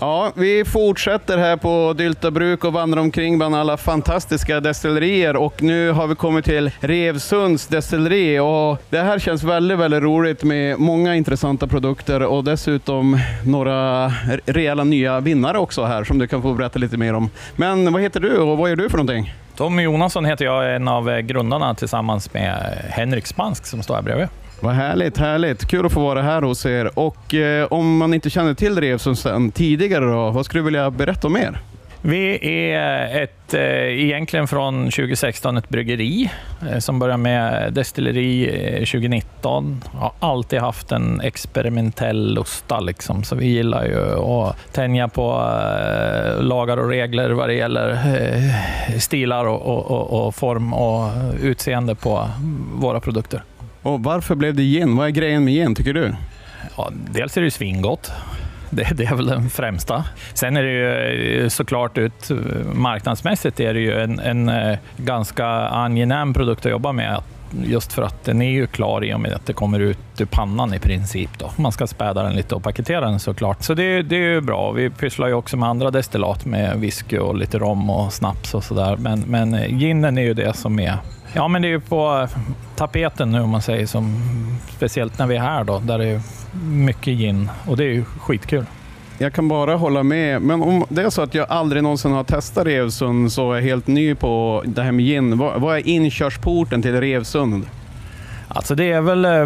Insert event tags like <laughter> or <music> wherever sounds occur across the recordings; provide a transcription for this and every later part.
Ja, vi fortsätter här på Dylta bruk och vandrar omkring bland alla fantastiska destillerier och nu har vi kommit till Revsunds destilleri och det här känns väldigt, väldigt roligt med många intressanta produkter och dessutom några rejäla nya vinnare också här som du kan få berätta lite mer om. Men vad heter du och vad gör du för någonting? Tommy Jonasson heter jag, en av grundarna tillsammans med Henrik Spansk som står här bredvid. Vad härligt, härligt. Kul att få vara här hos er. Och eh, om man inte känner till Revsund sedan tidigare, då, vad skulle du vilja berätta om er? Vi är ett, eh, egentligen från 2016 ett bryggeri eh, som började med destilleri eh, 2019. Har alltid haft en experimentell lusta, liksom. så vi gillar ju att tänja på eh, lagar och regler vad det gäller eh, stilar och, och, och form och utseende på våra produkter. Och varför blev det gin? Vad är grejen med gin, tycker du? Ja, dels är det svingott. Det, det, är väl den främsta. Sen är det ju eh, såklart ut eh, marknadsmässigt är det ju en, en eh, ganska angenäm produkt att jobba med. Just för att den är ju klar i och med att det kommer ut ur pannan i princip. Då. Man ska späda den lite och paketera den såklart. Så det, det är ju bra. Vi pysslar ju också med andra destillat med whisky och lite rom och snaps och sådär. Men, men ginen är ju det som är Ja, men det är ju på tapeten nu om man säger, som, speciellt när vi är här då, där det är mycket gin och det är ju skitkul. Jag kan bara hålla med. Men om det är så att jag aldrig någonsin har testat Revsund så är jag helt ny på det här med gin. Vad är inkörsporten till Revsund? Alltså det är väl eh,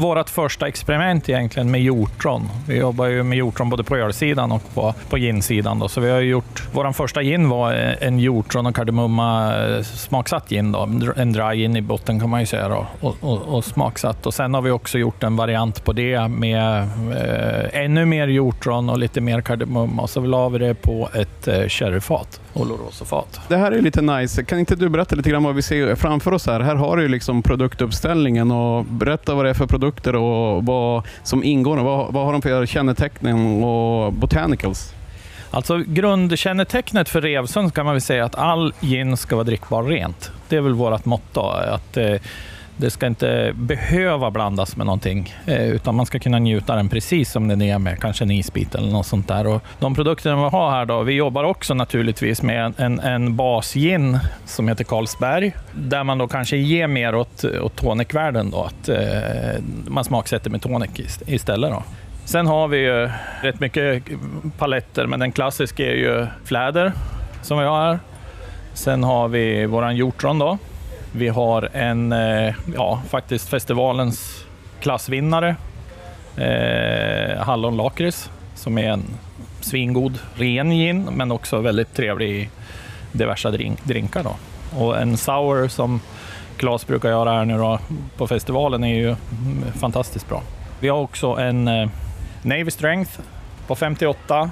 vårt första experiment egentligen med hjortron. Vi jobbar ju med hjortron både på ölsidan och på, på ginsidan. Då. Så vi har gjort, vår första gin var eh, en hjortron och kardemumma eh, smaksatt gin. Då. En dry gin i botten kan man ju säga då, och, och, och, smaksatt. Och sen har vi också gjort en variant på det med eh, ännu mer hjortron och lite mer kardemumma. Och så la vi det på ett eh, sherryfat. Oloroso-fat. Det här är lite nice. Kan inte du berätta lite grann vad vi ser framför oss här? Här har du liksom produktuppställningen och berätta vad det är för produkter och vad som ingår. Vad, vad har de för kännetecken och botanicals? Alltså grundkännetecknet för Revsund kan man väl säga att all gin ska vara drickbar rent. Det är väl vårt motto. Att, eh, det ska inte behöva blandas med någonting, eh, utan man ska kunna njuta den precis som den är med kanske en isbit eller något sånt där. Och de produkterna vi har här då, vi jobbar också naturligtvis med en, en basgin som heter Carlsberg, där man då kanske ger mer åt, åt tonicvärlden då, att eh, man smaksätter med tonic istället. Då. Sen har vi ju rätt mycket paletter, men den klassiska är ju fläder som vi har här. Sen har vi våran hjortron då, vi har en, eh, ja, faktiskt festivalens klassvinnare, eh, Hallon Lakrits, som är en svingod ren gin, men också väldigt trevlig i diverse drink, drinkar. Då. Och en sour som Klas brukar göra här nu då, på festivalen är ju fantastiskt bra. Vi har också en eh, Navy Strength på 58,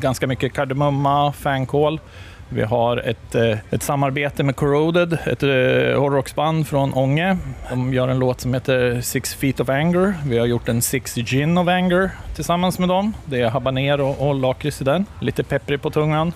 ganska mycket kardemumma, fänkål vi har ett, eh, ett samarbete med Corroded, ett eh, hårdrocksband från Ånge. De gör en låt som heter Six Feet of Anger. Vi har gjort en Six Gin of Anger tillsammans med dem. Det är habanero och lakrits i den. Lite pepprig på tungan.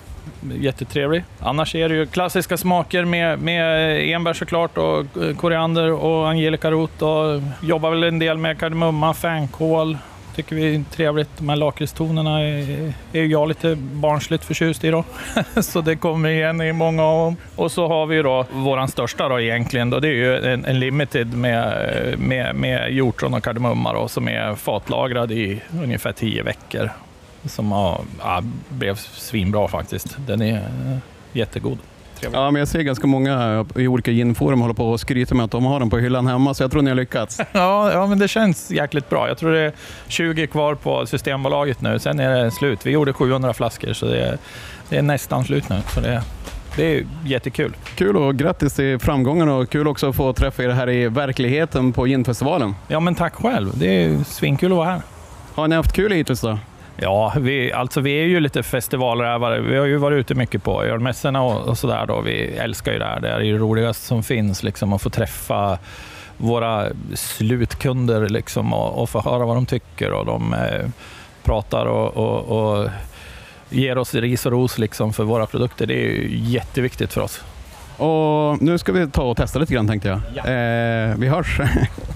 Jättetrevlig. Annars är det ju klassiska smaker med, med enbär såklart och eh, koriander och angelikarot och jobbar väl en del med kardemumma, fänkål, tycker vi är trevligt. De här lakritstonerna är, är jag lite barnsligt förtjust i då. <laughs> så det kommer igen i många av dem. Och så har vi då våran största då egentligen. Då. Det är ju en, en limited med, med, med hjortron och kardemumma då, som är fatlagrad i ungefär tio veckor. Som har, ja, blev svinbra faktiskt. Den är eh, jättegod trevligt. Ja, men jag ser ganska många i olika ginforum hålla på och skryta med att de har den på hyllan hemma, så jag tror ni har lyckats. <laughs> ja, ja, men det känns jäkligt bra. Jag tror det är 20 kvar på Systembolaget nu, sen är det slut. Vi gjorde 700 flaskor, så det är, det är nästan slut nu. Så det, det är jättekul. Kul och grattis till framgången och kul också att få träffa er här i verkligheten på ginfestivalen. Ja, men tack själv. Det är svinkul att vara här. Har ni haft kul hittills då? Ja, vi, alltså vi är ju lite festivalrävare. Vi har ju varit ute mycket på ölmässorna och, och sådär. Vi älskar ju det här. Det är det roligaste som finns, liksom, att få träffa våra slutkunder liksom, och, och få höra vad de tycker. Och de eh, pratar och, och, och, ger oss ris och ros liksom, för våra produkter. Det är jätteviktigt för oss. Och nu ska vi ta och testa lite grann tänkte jag. Ja. Eh, vi hörs. <laughs>